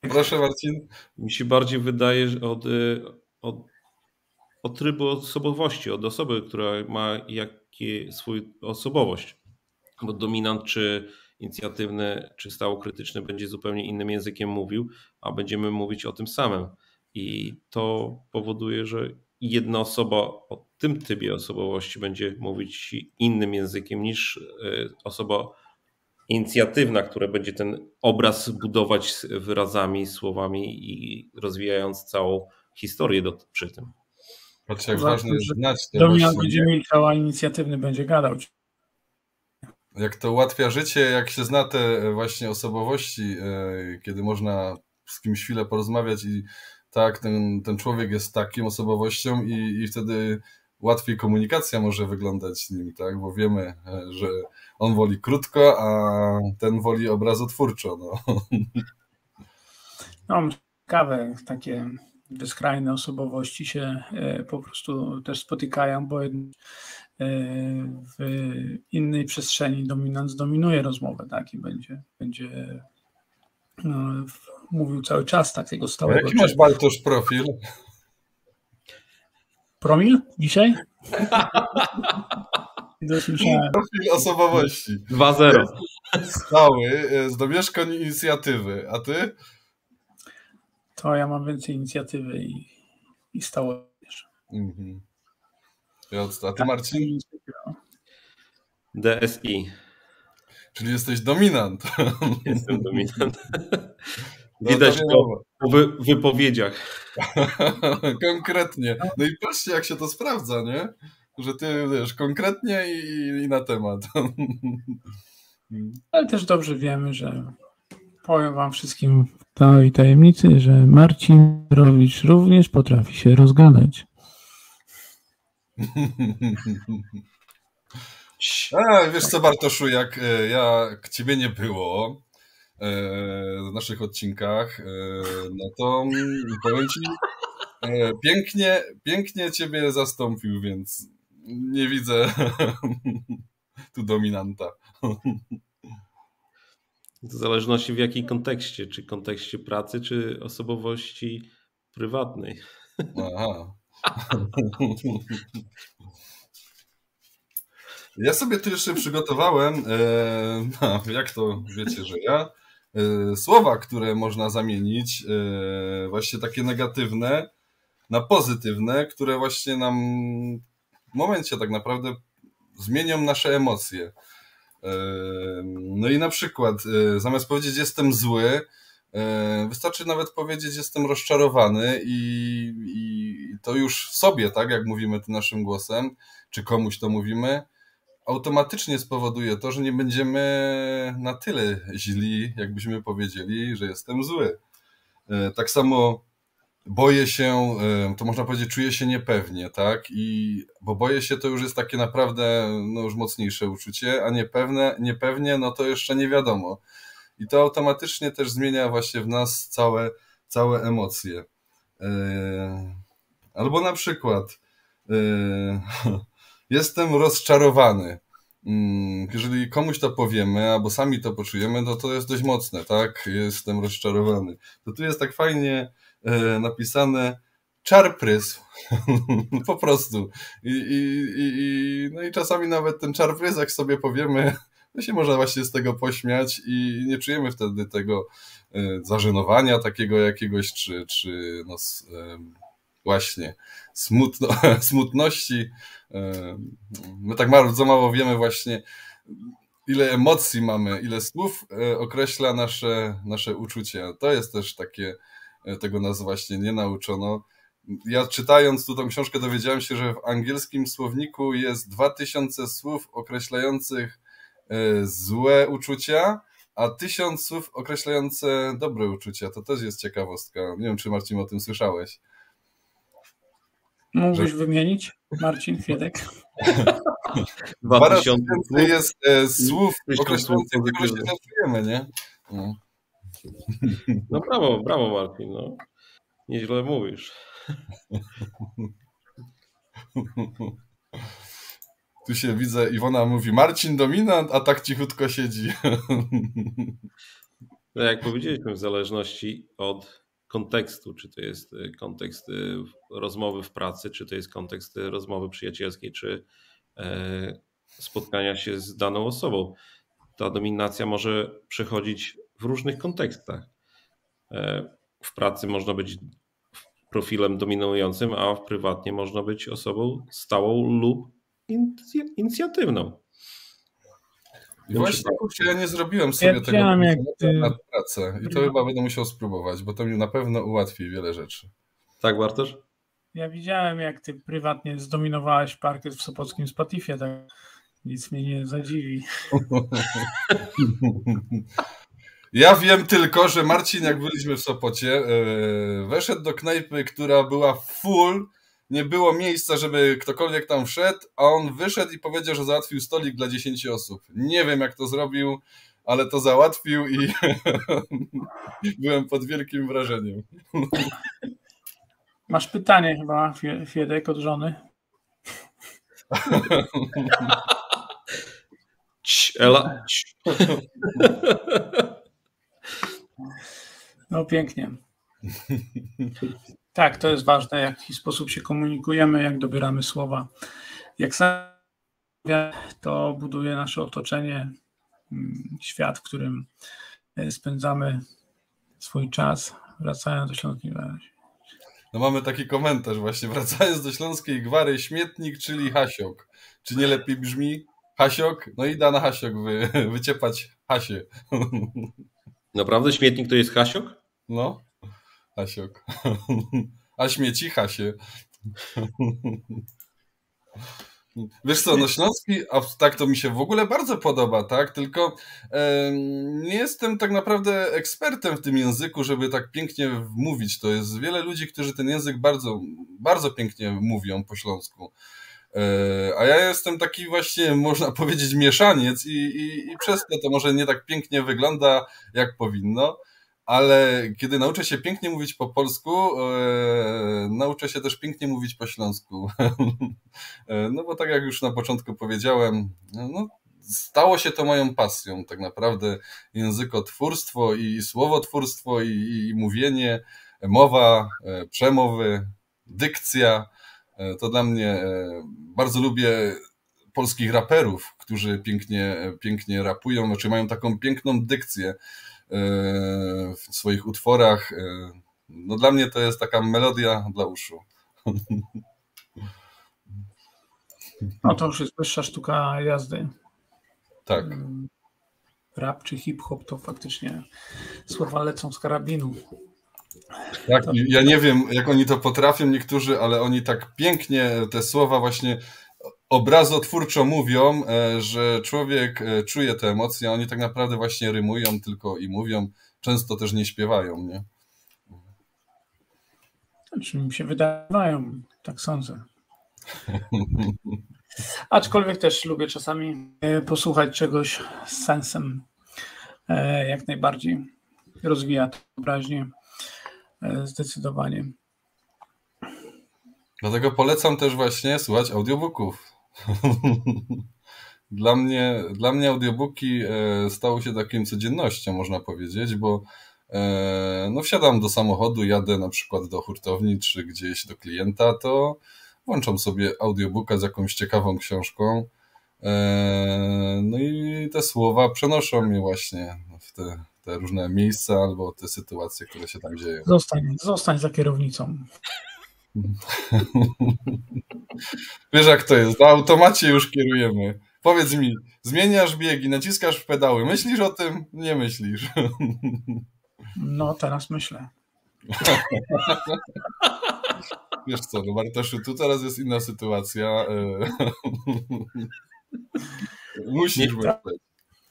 Proszę Marcin. Mi się bardziej wydaje że od, y, od, od trybu osobowości, od osoby, która ma jakie swój osobowość. Bo dominant czy inicjatywny, czy stało-krytyczny będzie zupełnie innym językiem mówił, a będziemy mówić o tym samym. I to powoduje, że jedna osoba o tym typie osobowości będzie mówić innym językiem niż y, osoba inicjatywna, która będzie ten obraz budować wyrazami, słowami i rozwijając całą historię do, przy tym. Patrz, jak ważne jest znać to Domian będzie milczał, a inicjatywny będzie gadał. Jak to ułatwia życie, jak się zna te właśnie osobowości, e, kiedy można z kimś chwilę porozmawiać i tak, ten, ten człowiek jest taką osobowością i, i wtedy łatwiej komunikacja może wyglądać z nim, tak? Bo wiemy, e, że on woli krótko, a ten woli obrazotwórczo. No, no ciekawe, takie bezkrajne osobowości się e, po prostu też spotykają, bo e, w innej przestrzeni dominant zdominuje rozmowę, tak? I będzie, będzie no, mówił cały czas takiego stałego. Jaki masz Bartosz profil? Promil dzisiaj? Profil osobowości. 2-0. Stały, e, z domieszkań inicjatywy. A ty? To ja mam więcej inicjatywy i, i stało. Mhm. A ty tak, Marcin? DSI. Czyli jesteś dominant. Jestem dominant. No Widać to po wypowiedziach. Konkretnie. No i patrzcie, jak się to sprawdza, nie? Że ty wiesz, konkretnie i, i na temat. Ale też dobrze wiemy, że powiem wam wszystkim w całej tajemnicy, że Marcin Rowicz również potrafi się rozgadać. A, wiesz co, Bartoszu, jak, e, jak ciebie nie było, w naszych odcinkach, e, no to powiem Ci, e, pięknie, pięknie Ciebie zastąpił, więc nie widzę tu dominanta. W zależności w jakim kontekście, czy kontekście pracy, czy osobowości prywatnej. Aha. Ja sobie tu jeszcze przygotowałem, e, no, jak to wiecie, że ja, E, słowa, które można zamienić, e, właśnie takie negatywne, na pozytywne, które właśnie nam momencie tak naprawdę zmienią nasze emocje. E, no i na przykład, zamiast powiedzieć jestem zły, wystarczy nawet powiedzieć jestem rozczarowany i, i to już w sobie, tak jak mówimy tym naszym głosem, czy komuś to mówimy, automatycznie spowoduje to, że nie będziemy na tyle źli, jakbyśmy powiedzieli, że jestem zły. E, tak samo boję się, e, to można powiedzieć, czuję się niepewnie, tak? I bo boję się to już jest takie naprawdę no już mocniejsze uczucie, a niepewne, niepewnie, no to jeszcze nie wiadomo. I to automatycznie też zmienia właśnie w nas całe, całe emocje. E, albo na przykład Jestem rozczarowany. Mm, jeżeli komuś to powiemy, albo sami to poczujemy, to to jest dość mocne, tak? Jestem rozczarowany. To tu jest tak fajnie e, napisane czar prysł. po prostu. I, i, i, no i czasami nawet ten czar prysł, jak sobie powiemy, no się można właśnie z tego pośmiać i nie czujemy wtedy tego zażenowania takiego jakiegoś, czy, czy no, właśnie smutno, smutności. My tak bardzo mało wiemy właśnie, ile emocji mamy, ile słów e, określa nasze, nasze uczucia. To jest też takie, e, tego nas właśnie nie nauczono. Ja czytając tu tą książkę dowiedziałem się, że w angielskim słowniku jest 2000 słów określających e, złe uczucia, a tysiąc słów określające dobre uczucia. To też jest ciekawostka. Nie wiem, czy Marcin o tym słyszałeś. Mógłbyś że... wymienić, Marcin Fiedek? 2000 jest e, słów określających tego, się nie? No. No brawo, brawo Marcin, no. Nieźle mówisz. Tu się widzę, Iwona mówi Marcin dominant, a tak cichutko siedzi. No jak powiedzieliśmy, w zależności od kontekstu, czy to jest y, kontekst y, rozmowy w pracy, czy to jest kontekst y, rozmowy przyjacielskiej, czy e, spotkania się z daną osobą. Ta dominacja może przechodzić w różnych kontekstach. E, w pracy można być profilem dominującym, a w prywatnie można być osobą stałą lub inicjatywną. I właśnie kurczę, ja nie zrobiłem sobie ja tego jak ty... na pracę i to chyba będę musiał spróbować, bo to mi na pewno ułatwi wiele rzeczy. Tak, Bartosz? Ja widziałem, jak ty prywatnie zdominowałeś parkiet w Sopockim Spatifie, tak nic mnie nie zadziwi. Ja wiem tylko, że Marcin, jak byliśmy w Sopocie, e, weszedł do knajpy, która była full nie było miejsca, żeby ktokolwiek tam wszedł, a on wyszedł i powiedział, że załatwił stolik dla 10 osób. Nie wiem, jak to zrobił, ale to załatwił i byłem pod wielkim wrażeniem. Masz pytanie chyba, Fiedek, od żony? Ela. No pięknie. Tak, to jest ważne, w jaki sposób się komunikujemy, jak dobieramy słowa. Jak sam to buduje nasze otoczenie, mm, świat, w którym e, spędzamy swój czas, wracając do Śląskiej Gwary. No mamy taki komentarz właśnie, wracając do Śląskiej Gwary, śmietnik, czyli hasiok. Czy nie lepiej brzmi hasiok? No i da na hasiok wy, wyciepać hasie. Naprawdę śmietnik to jest hasiok? No. Hasiok. A śmieci Hasie. Wiesz co, no Śląski, tak to mi się w ogóle bardzo podoba, tak? Tylko e, nie jestem tak naprawdę ekspertem w tym języku, żeby tak pięknie mówić. To jest wiele ludzi, którzy ten język bardzo, bardzo pięknie mówią po śląsku. E, a ja jestem taki właśnie, można powiedzieć, mieszaniec i, i, i przez to to może nie tak pięknie wygląda, jak powinno ale kiedy nauczę się pięknie mówić po polsku, e, nauczę się też pięknie mówić po śląsku. e, no bo tak jak już na początku powiedziałem, no, stało się to moją pasją, tak naprawdę językotwórstwo i słowotwórstwo i, i mówienie, mowa, e, przemowy, dykcja. E, to dla mnie e, bardzo lubię polskich raperów, którzy pięknie, pięknie rapują, znaczy mają taką piękną dykcję w swoich utworach. E, no dla mnie to jest taka melodia dla uszu. No to już jest wyższa sztuka jazdy. Tak. Rap czy hip-hop to faktycznie słowa lecą z karabinu. Tak, ja nie wiem, jak oni to potrafią niektórzy, ale oni tak pięknie te słowa właśnie obrazotwórczo mówią, e, że człowiek e, czuje te emocje, a oni tak naprawdę właśnie rymują tylko i mówią, często też nie śpiewają, nie? Znaczy mi się wydawają, tak sądzę. Aczkolwiek też lubię czasami e, posłuchać czegoś z sensem. Jak najbardziej rozwija to wyobraźnię. Zdecydowanie. Dlatego polecam też właśnie słuchać audiobooków. dla, mnie, dla mnie audiobooki e, stały się takim codziennością, można powiedzieć, bo e, no wsiadam do samochodu, jadę na przykład do hurtowni czy gdzieś do klienta, to włączam sobie audiobooka z jakąś ciekawą książką E, no i te słowa przenoszą mnie właśnie w te, te różne miejsca albo te sytuacje, które się tam dzieją. Zostań, zostań za kierownicą. Wiesz jak to jest, na automacie już kierujemy. Powiedz mi, zmieniasz biegi, naciskasz w pedały, myślisz o tym? Nie myślisz. No, teraz myślę. Wiesz co, no Bartoszu, tu teraz jest inna sytuacja. E, Musisz myśleć.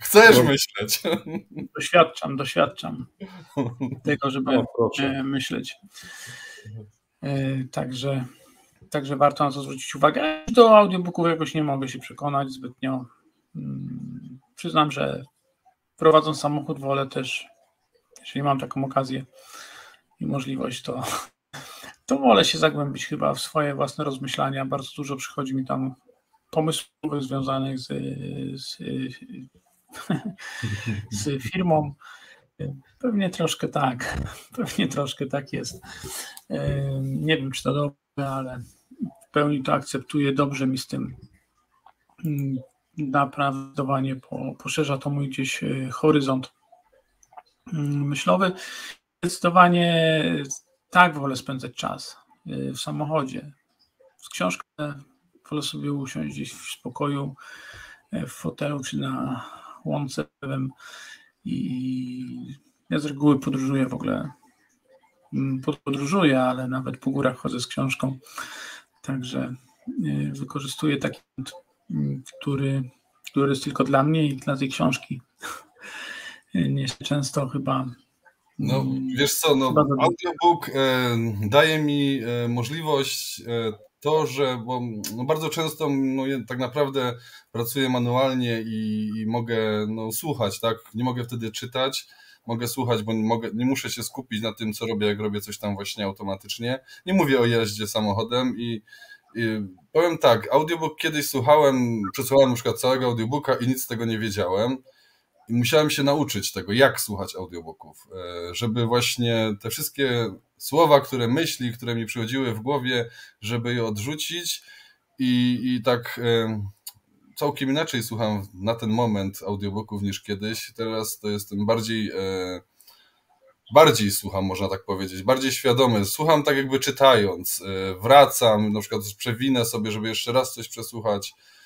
Chcesz no. myśleć. Doświadczam, doświadczam tego, żeby no, myśleć. E, także, także warto na to zwrócić uwagę. Do audiobooków jakoś nie mogę się przekonać zbytnio. Mm, przyznam, że prowadząc samochód wolę też, jeśli mam taką okazję i możliwość, to, to wolę się zagłębić chyba w swoje własne rozmyślania. Bardzo dużo przychodzi mi tam pomysłowych związanych z, z, z firmą. Pewnie troszkę tak, pewnie troszkę tak jest. Nie wiem, czy to dobre, ale w pełni to akceptuję. Dobrze mi z tym naprawdę po, poszerza to mój gdzieś e, horyzont mm, myślowy. Zdecydowanie tak wolę spędzać czas e, w samochodzie. Z książką wolę sobie usiąść gdzieś w spokoju, e, w fotelu czy na łące i ja z reguły podróżuję w ogóle. Mm, podróżuję, ale nawet po górach chodzę z książką. Także e, wykorzystuję taki, mm, który, który jest tylko dla mnie i dla tej książki. Nie często chyba no, mm, wiesz co, no, audiobook e, daje mi e, możliwość e, to, że bo, no, bardzo często no, tak naprawdę pracuję manualnie i, i, mogę no, słuchać, tak? Nie mogę wtedy czytać, mogę słuchać, bo nie, mogę, nie muszę się skupić na tym, co robię, jak robię coś tam właśnie automatycznie. Nie mówię o jeździe samochodem i, i powiem tak, audiobook kiedyś słuchałem, przesłuchałem na przykład całego audiobooka i nic z tego nie wiedziałem. I musiałem się nauczyć tego, jak słuchać audiobooków, e, żeby właśnie te wszystkie słowa, które myśli, które mi przychodziły w głowie, żeby je odrzucić i, i tak e, całkiem inaczej słucham na ten moment audiobooków niż kiedyś. Teraz to jestem bardziej e, bardziej słucham, można tak powiedzieć, bardziej świadomy. Słucham tak jakby czytając, wracam, na przykład przewinę sobie, żeby jeszcze raz coś przesłuchać E,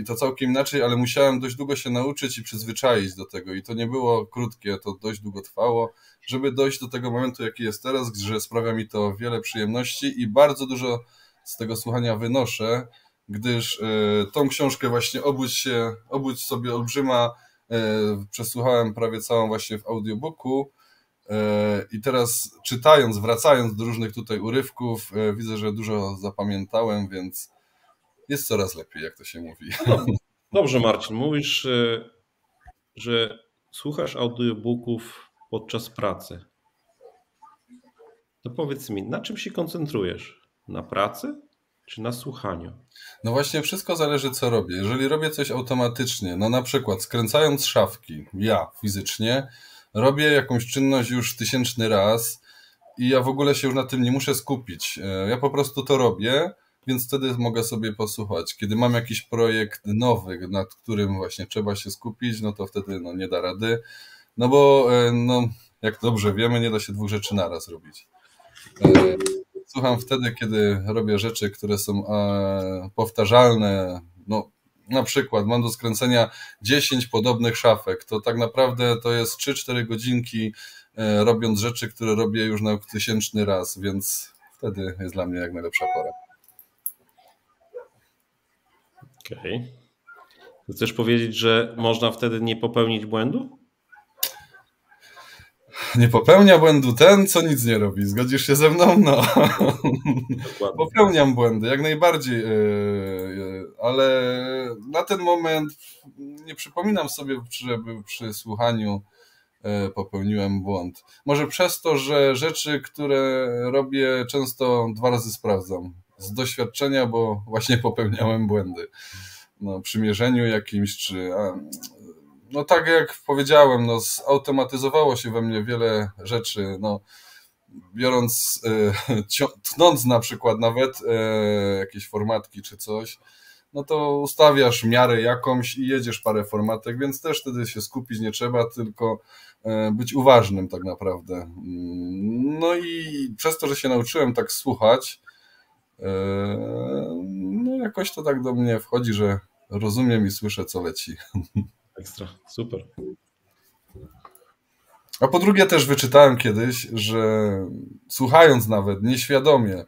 i to całkiem inaczej, ale musiałem dość długo się nauczyć i przyzwyczaić do tego. I to nie było krótkie, to dość długo trwało, żeby dojść do tego momentu, jaki jest teraz, że sprawia mi to wiele przyjemności i bardzo dużo z tego słuchania wynoszę, gdyż e, tą książkę właśnie Obudź się, Obudź sobie olbrzyma e, przesłuchałem prawie całą właśnie w audiobooku. I teraz czytając, wracając do różnych tutaj urywków, widzę, że dużo zapamiętałem, więc jest coraz lepiej, jak to się mówi. No, dobrze, Marcin, mówisz, e, że słuchasz audiobooków podczas pracy. To powiedz mi, na czym się koncentrujesz? Na pracy czy na słuchaniu? No właśnie, wszystko zależy, co robię. Jeżeli robię coś automatycznie, no na przykład skręcając szafki, ja fizycznie, robię jakąś czynność już tysięczny raz i ja w ogóle się już na tym nie muszę skupić. E, ja po prostu to robię więc wtedy mogę sobie posłuchać. Kiedy mam jakiś projekt nowy, nad którym właśnie trzeba się skupić, no to wtedy no, nie da rady. No bo e, no, jak dobrze wiemy, nie da się dwóch rzeczy naraz robić. E, słucham wtedy, kiedy robię rzeczy, które są e, powtarzalne. No, na przykład mam do skręcenia 10 podobnych szafek, to tak naprawdę to jest 3-4 godzinki robiąc rzeczy, które robię już na tysięczny raz, więc wtedy jest dla mnie jak najlepsza pora. Okej. Okay. Chcesz powiedzieć, że można wtedy nie popełnić błędu? Nie popełnia błędu ten, co nic nie robi. Zgodzisz się ze mną? No. Popełniam błędy, jak najbardziej, e, e, ale na ten moment nie przypominam sobie, żeby przy słuchaniu e, popełniłem błąd. Może przez to, że rzeczy, które robię, często dwa razy sprawdzam z doświadczenia, bo właśnie popełniałem błędy. No, przy mierzeniu jakimś, czy. A, no tak jak powiedziałem, no, zautomatyzowało się we mnie wiele rzeczy. No, biorąc, e, tnąc na przykład nawet e, jakieś formatki czy coś, no to ustawiasz miarę jakąś i jedziesz parę formatek, więc też wtedy się skupić nie trzeba, tylko e, być uważnym tak naprawdę. Mm, no i przez to, że się nauczyłem tak słuchać, no jakoś to tak do mnie wchodzi, że rozumiem i słyszę, co leci. Ekstra, super. A po drugie też wyczytałem kiedyś, że słuchając nawet nieświadomie,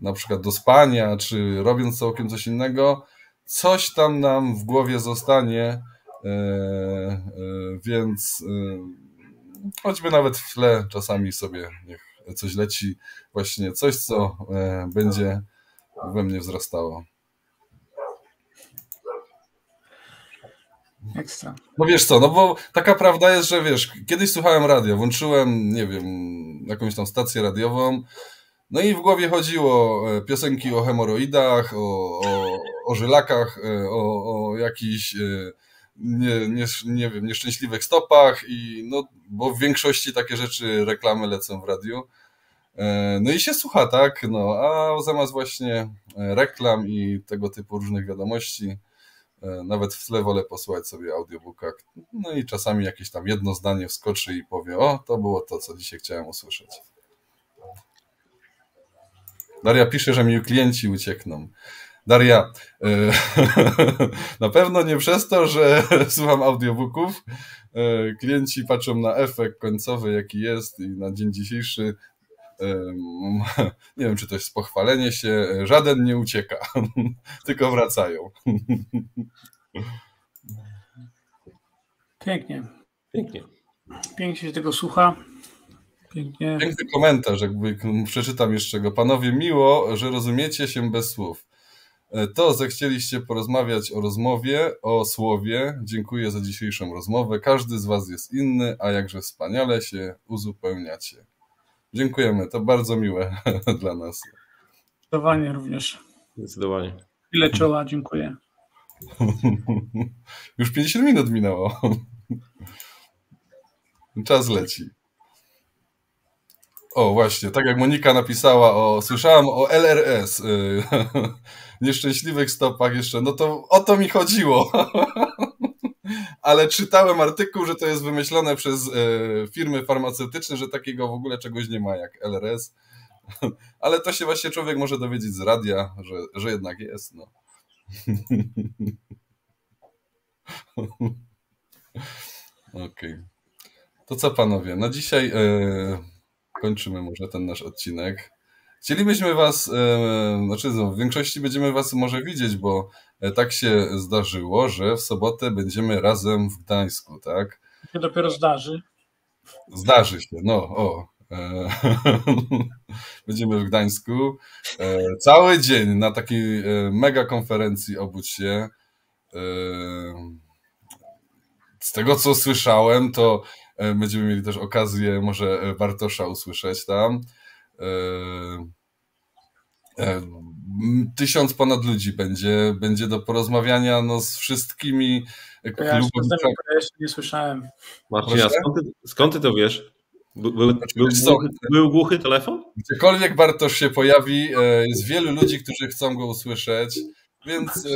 na przykład do spania, czy robiąc całkiem coś innego, coś tam nam w głowie zostanie, e, e, więc e, choćby nawet w tle czasami sobie niech coś leci, właśnie coś, co będzie we mnie wzrastało. Ekstra. No wiesz co, no bo taka prawda jest, że wiesz, kiedyś słuchałem radio, włączyłem, nie wiem, jakąś tam stację radiową, no i w głowie chodziło e, piosenki o hemoroidach, o, o, o żylakach, e, o, o jakichś, e, nie, nie, nie wiem, nieszczęśliwych stopach, i no, bo w większości takie rzeczy, reklamy lecą w radiu. No i się słucha, tak? No, a zamiast właśnie reklam i tego typu różnych wiadomości, nawet w tle wolę posłuchać sobie audiobooka. No i czasami jakieś tam jedno zdanie wskoczy i powie, o, to było to, co dzisiaj chciałem usłyszeć. Daria pisze, że mi klienci uciekną. Daria, e, na pewno nie przez to, że słucham audiobooków. E, klienci patrzą na efekt końcowy, jaki jest i na dzień dzisiejszy nie wiem, czy to jest pochwalenie się, żaden nie ucieka, tylko wracają. Pięknie. Pięknie. Pięknie się tego słucha. Pięknie. Piękny komentarz, jakby przeczytam jeszcze go. Panowie, miło, że rozumiecie się bez słów. E, to zechcieliście porozmawiać o rozmowie, o słowie. Dziękuję za dzisiejszą rozmowę. Każdy z Was jest inny, a jakże wspaniale się uzupełniacie. Dziękujemy, to bardzo miłe dla nas. Zdecydowanie również. Zdecydowanie. Ile czoła, dziękuję. Już 50 minut minęło. Czas leci. O, właśnie, tak jak Monika napisała, o, słyszałam o LRS, y, nieszczęśliwych stopach jeszcze, no to o to mi chodziło. Ale czytałem artykuł, że to jest wymyślone przez y, firmy farmaceutyczne, że takiego w ogóle czegoś nie ma jak LRS. Ale to się właśnie człowiek może dowiedzieć z radia, że, że jednak jest. No. Okej. Okay. To co panowie, na dzisiaj... Y, kończymy może ten nasz odcinek. Chcielibyśmy Was, e, znaczy no, w większości będziemy Was może widzieć, bo e, tak się zdarzyło, że w sobotę będziemy razem w Gdańsku, tak? Się dopiero zdarzy. Zdarzy się, no, o. E, będziemy w Gdańsku. Cały dzień na takiej mega konferencji obudź się. Z tego co słyszałem, to będziemy mieli też okazję może Bartosza usłyszeć tam. E, tysiąc ponad ludzi będzie, będzie do porozmawiania no, z wszystkimi klubami. Ja jeszcze nie słyszałem. Marcin, skąd ty, skąd ty to wiesz? Był, był, znaczy, był, głuchy, był, głuchy, telefon? Gdziekolwiek Bartosz się pojawi, jest wielu ludzi, którzy chcą go usłyszeć, więc...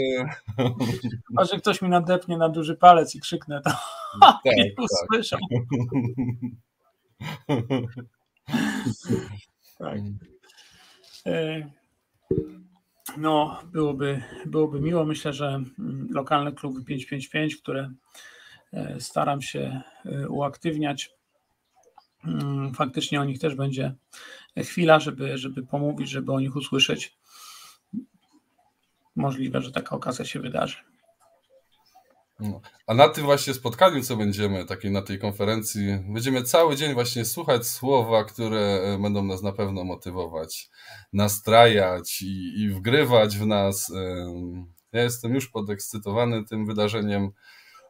A że ktoś mi nadepnie na duży palec i krzyknę, to tak, nie tak. tak. E, no, byłoby, byłoby miło. Myślę, że mm, lokalne kluby 555, które e, staram się e, uaktywniać, mm, faktycznie o nich też będzie chwila, żeby, żeby pomówić, żeby o nich usłyszeć możliwe, że taka okazja się wydarzy. No. A na tym właśnie spotkaniu, co będziemy, takiej na tej konferencji, będziemy cały dzień właśnie słuchać słowa, które e, będą nas na pewno motywować, nastrajać i, i wgrywać w nas. Ja jestem już podekscytowany tym wydarzeniem.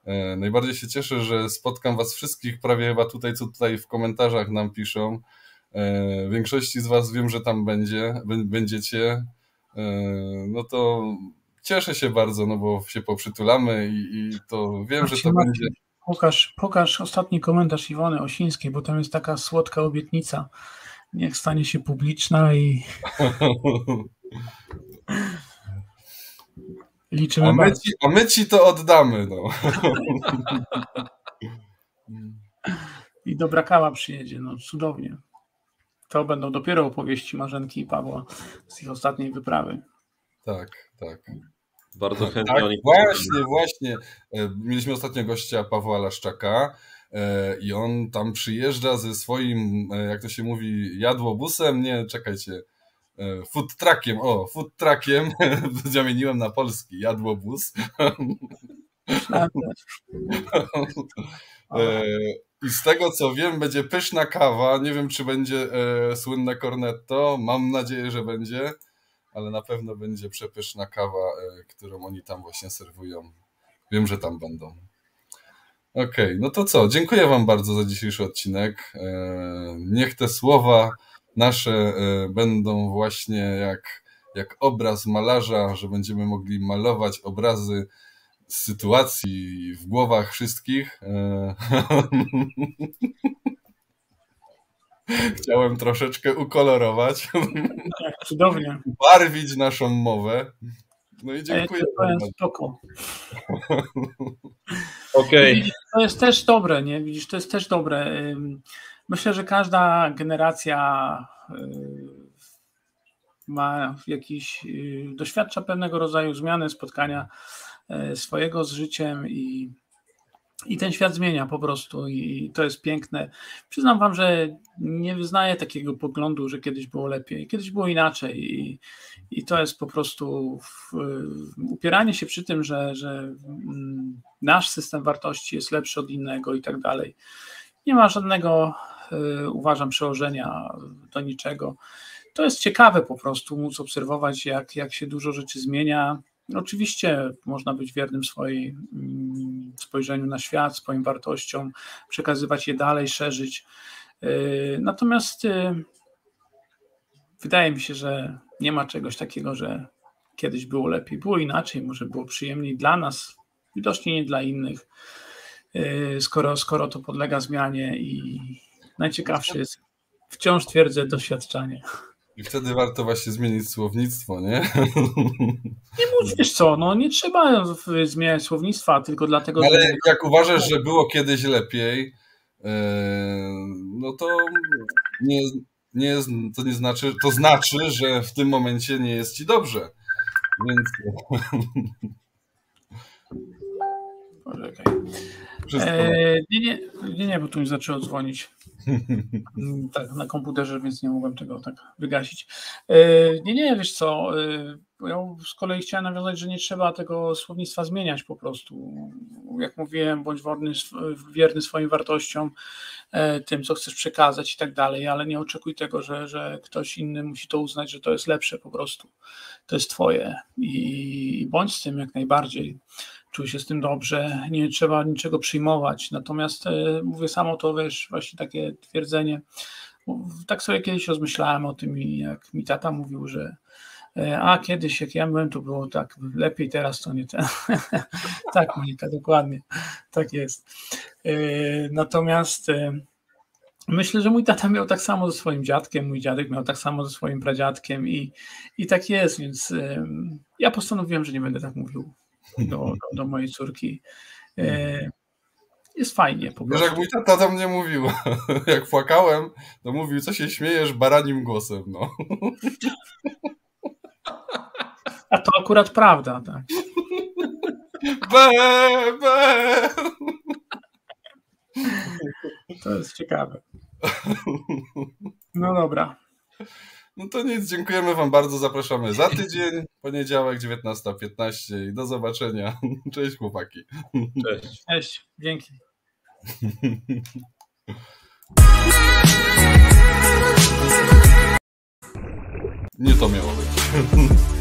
E, najbardziej się cieszę, że spotkam Was wszystkich, prawie chyba tutaj, co tutaj w komentarzach nam piszą. E, większości z Was wiem, że tam będzie, będziecie. E, no to cieszę się bardzo, no bo się poprzytulamy i, i to wiem, że to będzie... Pokaż, pokaż ostatni komentarz Iwony Osińskiej, bo tam jest taka słodka obietnica. Niech stanie się publiczna i... Liczymy A my, ci, a my ci to oddamy. No. I dobra kawa przyjedzie, no cudownie. To będą dopiero opowieści Marzenki i Pawła z ich ostatniej wyprawy. Tak, tak. Bardzo chętnie Tak, o nich właśnie, właśnie. E, Mieliśmy ostatnio gościa Pawła Laszczaka e, i on tam przyjeżdża ze swoim, e, jak to się mówi, jadłobusem, nie, czekajcie, food truckiem, o, food truckiem, zamieniłem na polski, jadłobus. I z tego co wiem, będzie pyszna kawa. Nie wiem, czy będzie e, słynne cornetto. Mam nadzieję, że będzie, ale na pewno będzie przepyszna kawa, e, którą oni tam właśnie serwują. Wiem, że tam będą. Okej, no to co? Dziękuję Wam bardzo za dzisiejszy odcinek. E, niech te słowa nasze e, będą właśnie jak, jak obraz malarza, że będziemy mogli malować obrazy sytuacji w głowach wszystkich. E, Chciałem troszeczkę ukolorować, Tak, cudownie. barwić naszą mowę. No i Ej, dziękuję. To wam jest bardzo. spoko. Okej, To jest też dobre, nie? Widzisz, to jest też dobre. Myślę, że każda generacja y, ma jakiś, y, doświadcza pewnego rodzaju zmiany, spotkania y, swojego z życiem i, i ten świat zmienia po prostu i to jest piękne. Przyznam wam, że nie wyznaję takiego poglądu, że kiedyś było lepiej, kiedyś było inaczej i, i to jest po prostu w, upieranie się przy tym, że, że mm, nasz system wartości jest lepszy od innego i tak dalej. Nie ma żadnego, y, uważam, przełożenia do niczego. To jest ciekawe po prostu móc obserwować, jak, jak się dużo rzeczy zmienia. Oczywiście można być wiernym swojej mm, spojrzeniu na świat, swoim wartościom, przekazywać je dalej, szerzyć. Y, Natomiast y, wydaje mi się, że nie ma czegoś takiego, że kiedyś było lepiej, było inaczej, może było przyjemniej dla nas, widocznie nie dla innych, yy, skoro, skoro to podlega zmianie i najciekawsze jest, wciąż twierdzę, doświadczanie. I wtedy warto właśnie zmienić słownictwo, nie? No, wiesz co, no nie trzeba zmieniać słownictwa tylko dlatego, Ale że jak uważasz, że było kiedyś lepiej, e, no to nie, nie jest, to nie znaczy, to znaczy, że w tym momencie nie jest ci dobrze. Więc Poczekaj. Eee, nie, nie, nie, nie, bo tu mi zaczęło dzwonić. Tak, na komputerze, więc nie mogłem tego tak wygasić. Eee, nie, nie, wiesz co, eee, ja z kolei chciałem nawiązać, że nie trzeba tego słownictwa zmieniać po prostu. Jak mówiłem, bądź wierny, swoim wartościom, e, tym, co chcesz przekazać i tak dalej, ale nie oczekuj tego, że, że ktoś inny musi to uznać, że to jest lepsze po prostu. To jest twoje i bądź z tym jak najbardziej czuj się z tym dobrze, nie trzeba niczego przyjmować. Natomiast e, mówię samo to, wiesz, właśnie takie twierdzenie. Tak sobie kiedyś rozmyślałem o tym i jak mi tata mówił, że e, a kiedyś jak ja byłem, to było tak lepiej, teraz to nie ten. tak, Monika, dokładnie. Tak jest. E, Natomiast Myślę, że mój tata miał tak samo ze swoim dziadkiem, mój dziadek miał tak samo ze swoim pradziadkiem i, i tak jest, więc ja postanowiłem, że nie będę tak mówił do, do, do mojej córki. E, Jest fajnie po Wiesz, prostu. jak mój tata do mnie mówił, jak płakałem, to mówił, co się śmiejesz baranim głosem, no. A to akurat prawda, tak. Be, be. To jest ciekawe. No dobra. No to nic, dziękujemy wam bardzo, zapraszamy za tydzień, poniedziałek 19.15 i do zobaczenia. Cześć chłopaki. cześć. Cześć, dzięki. Nie to miało być.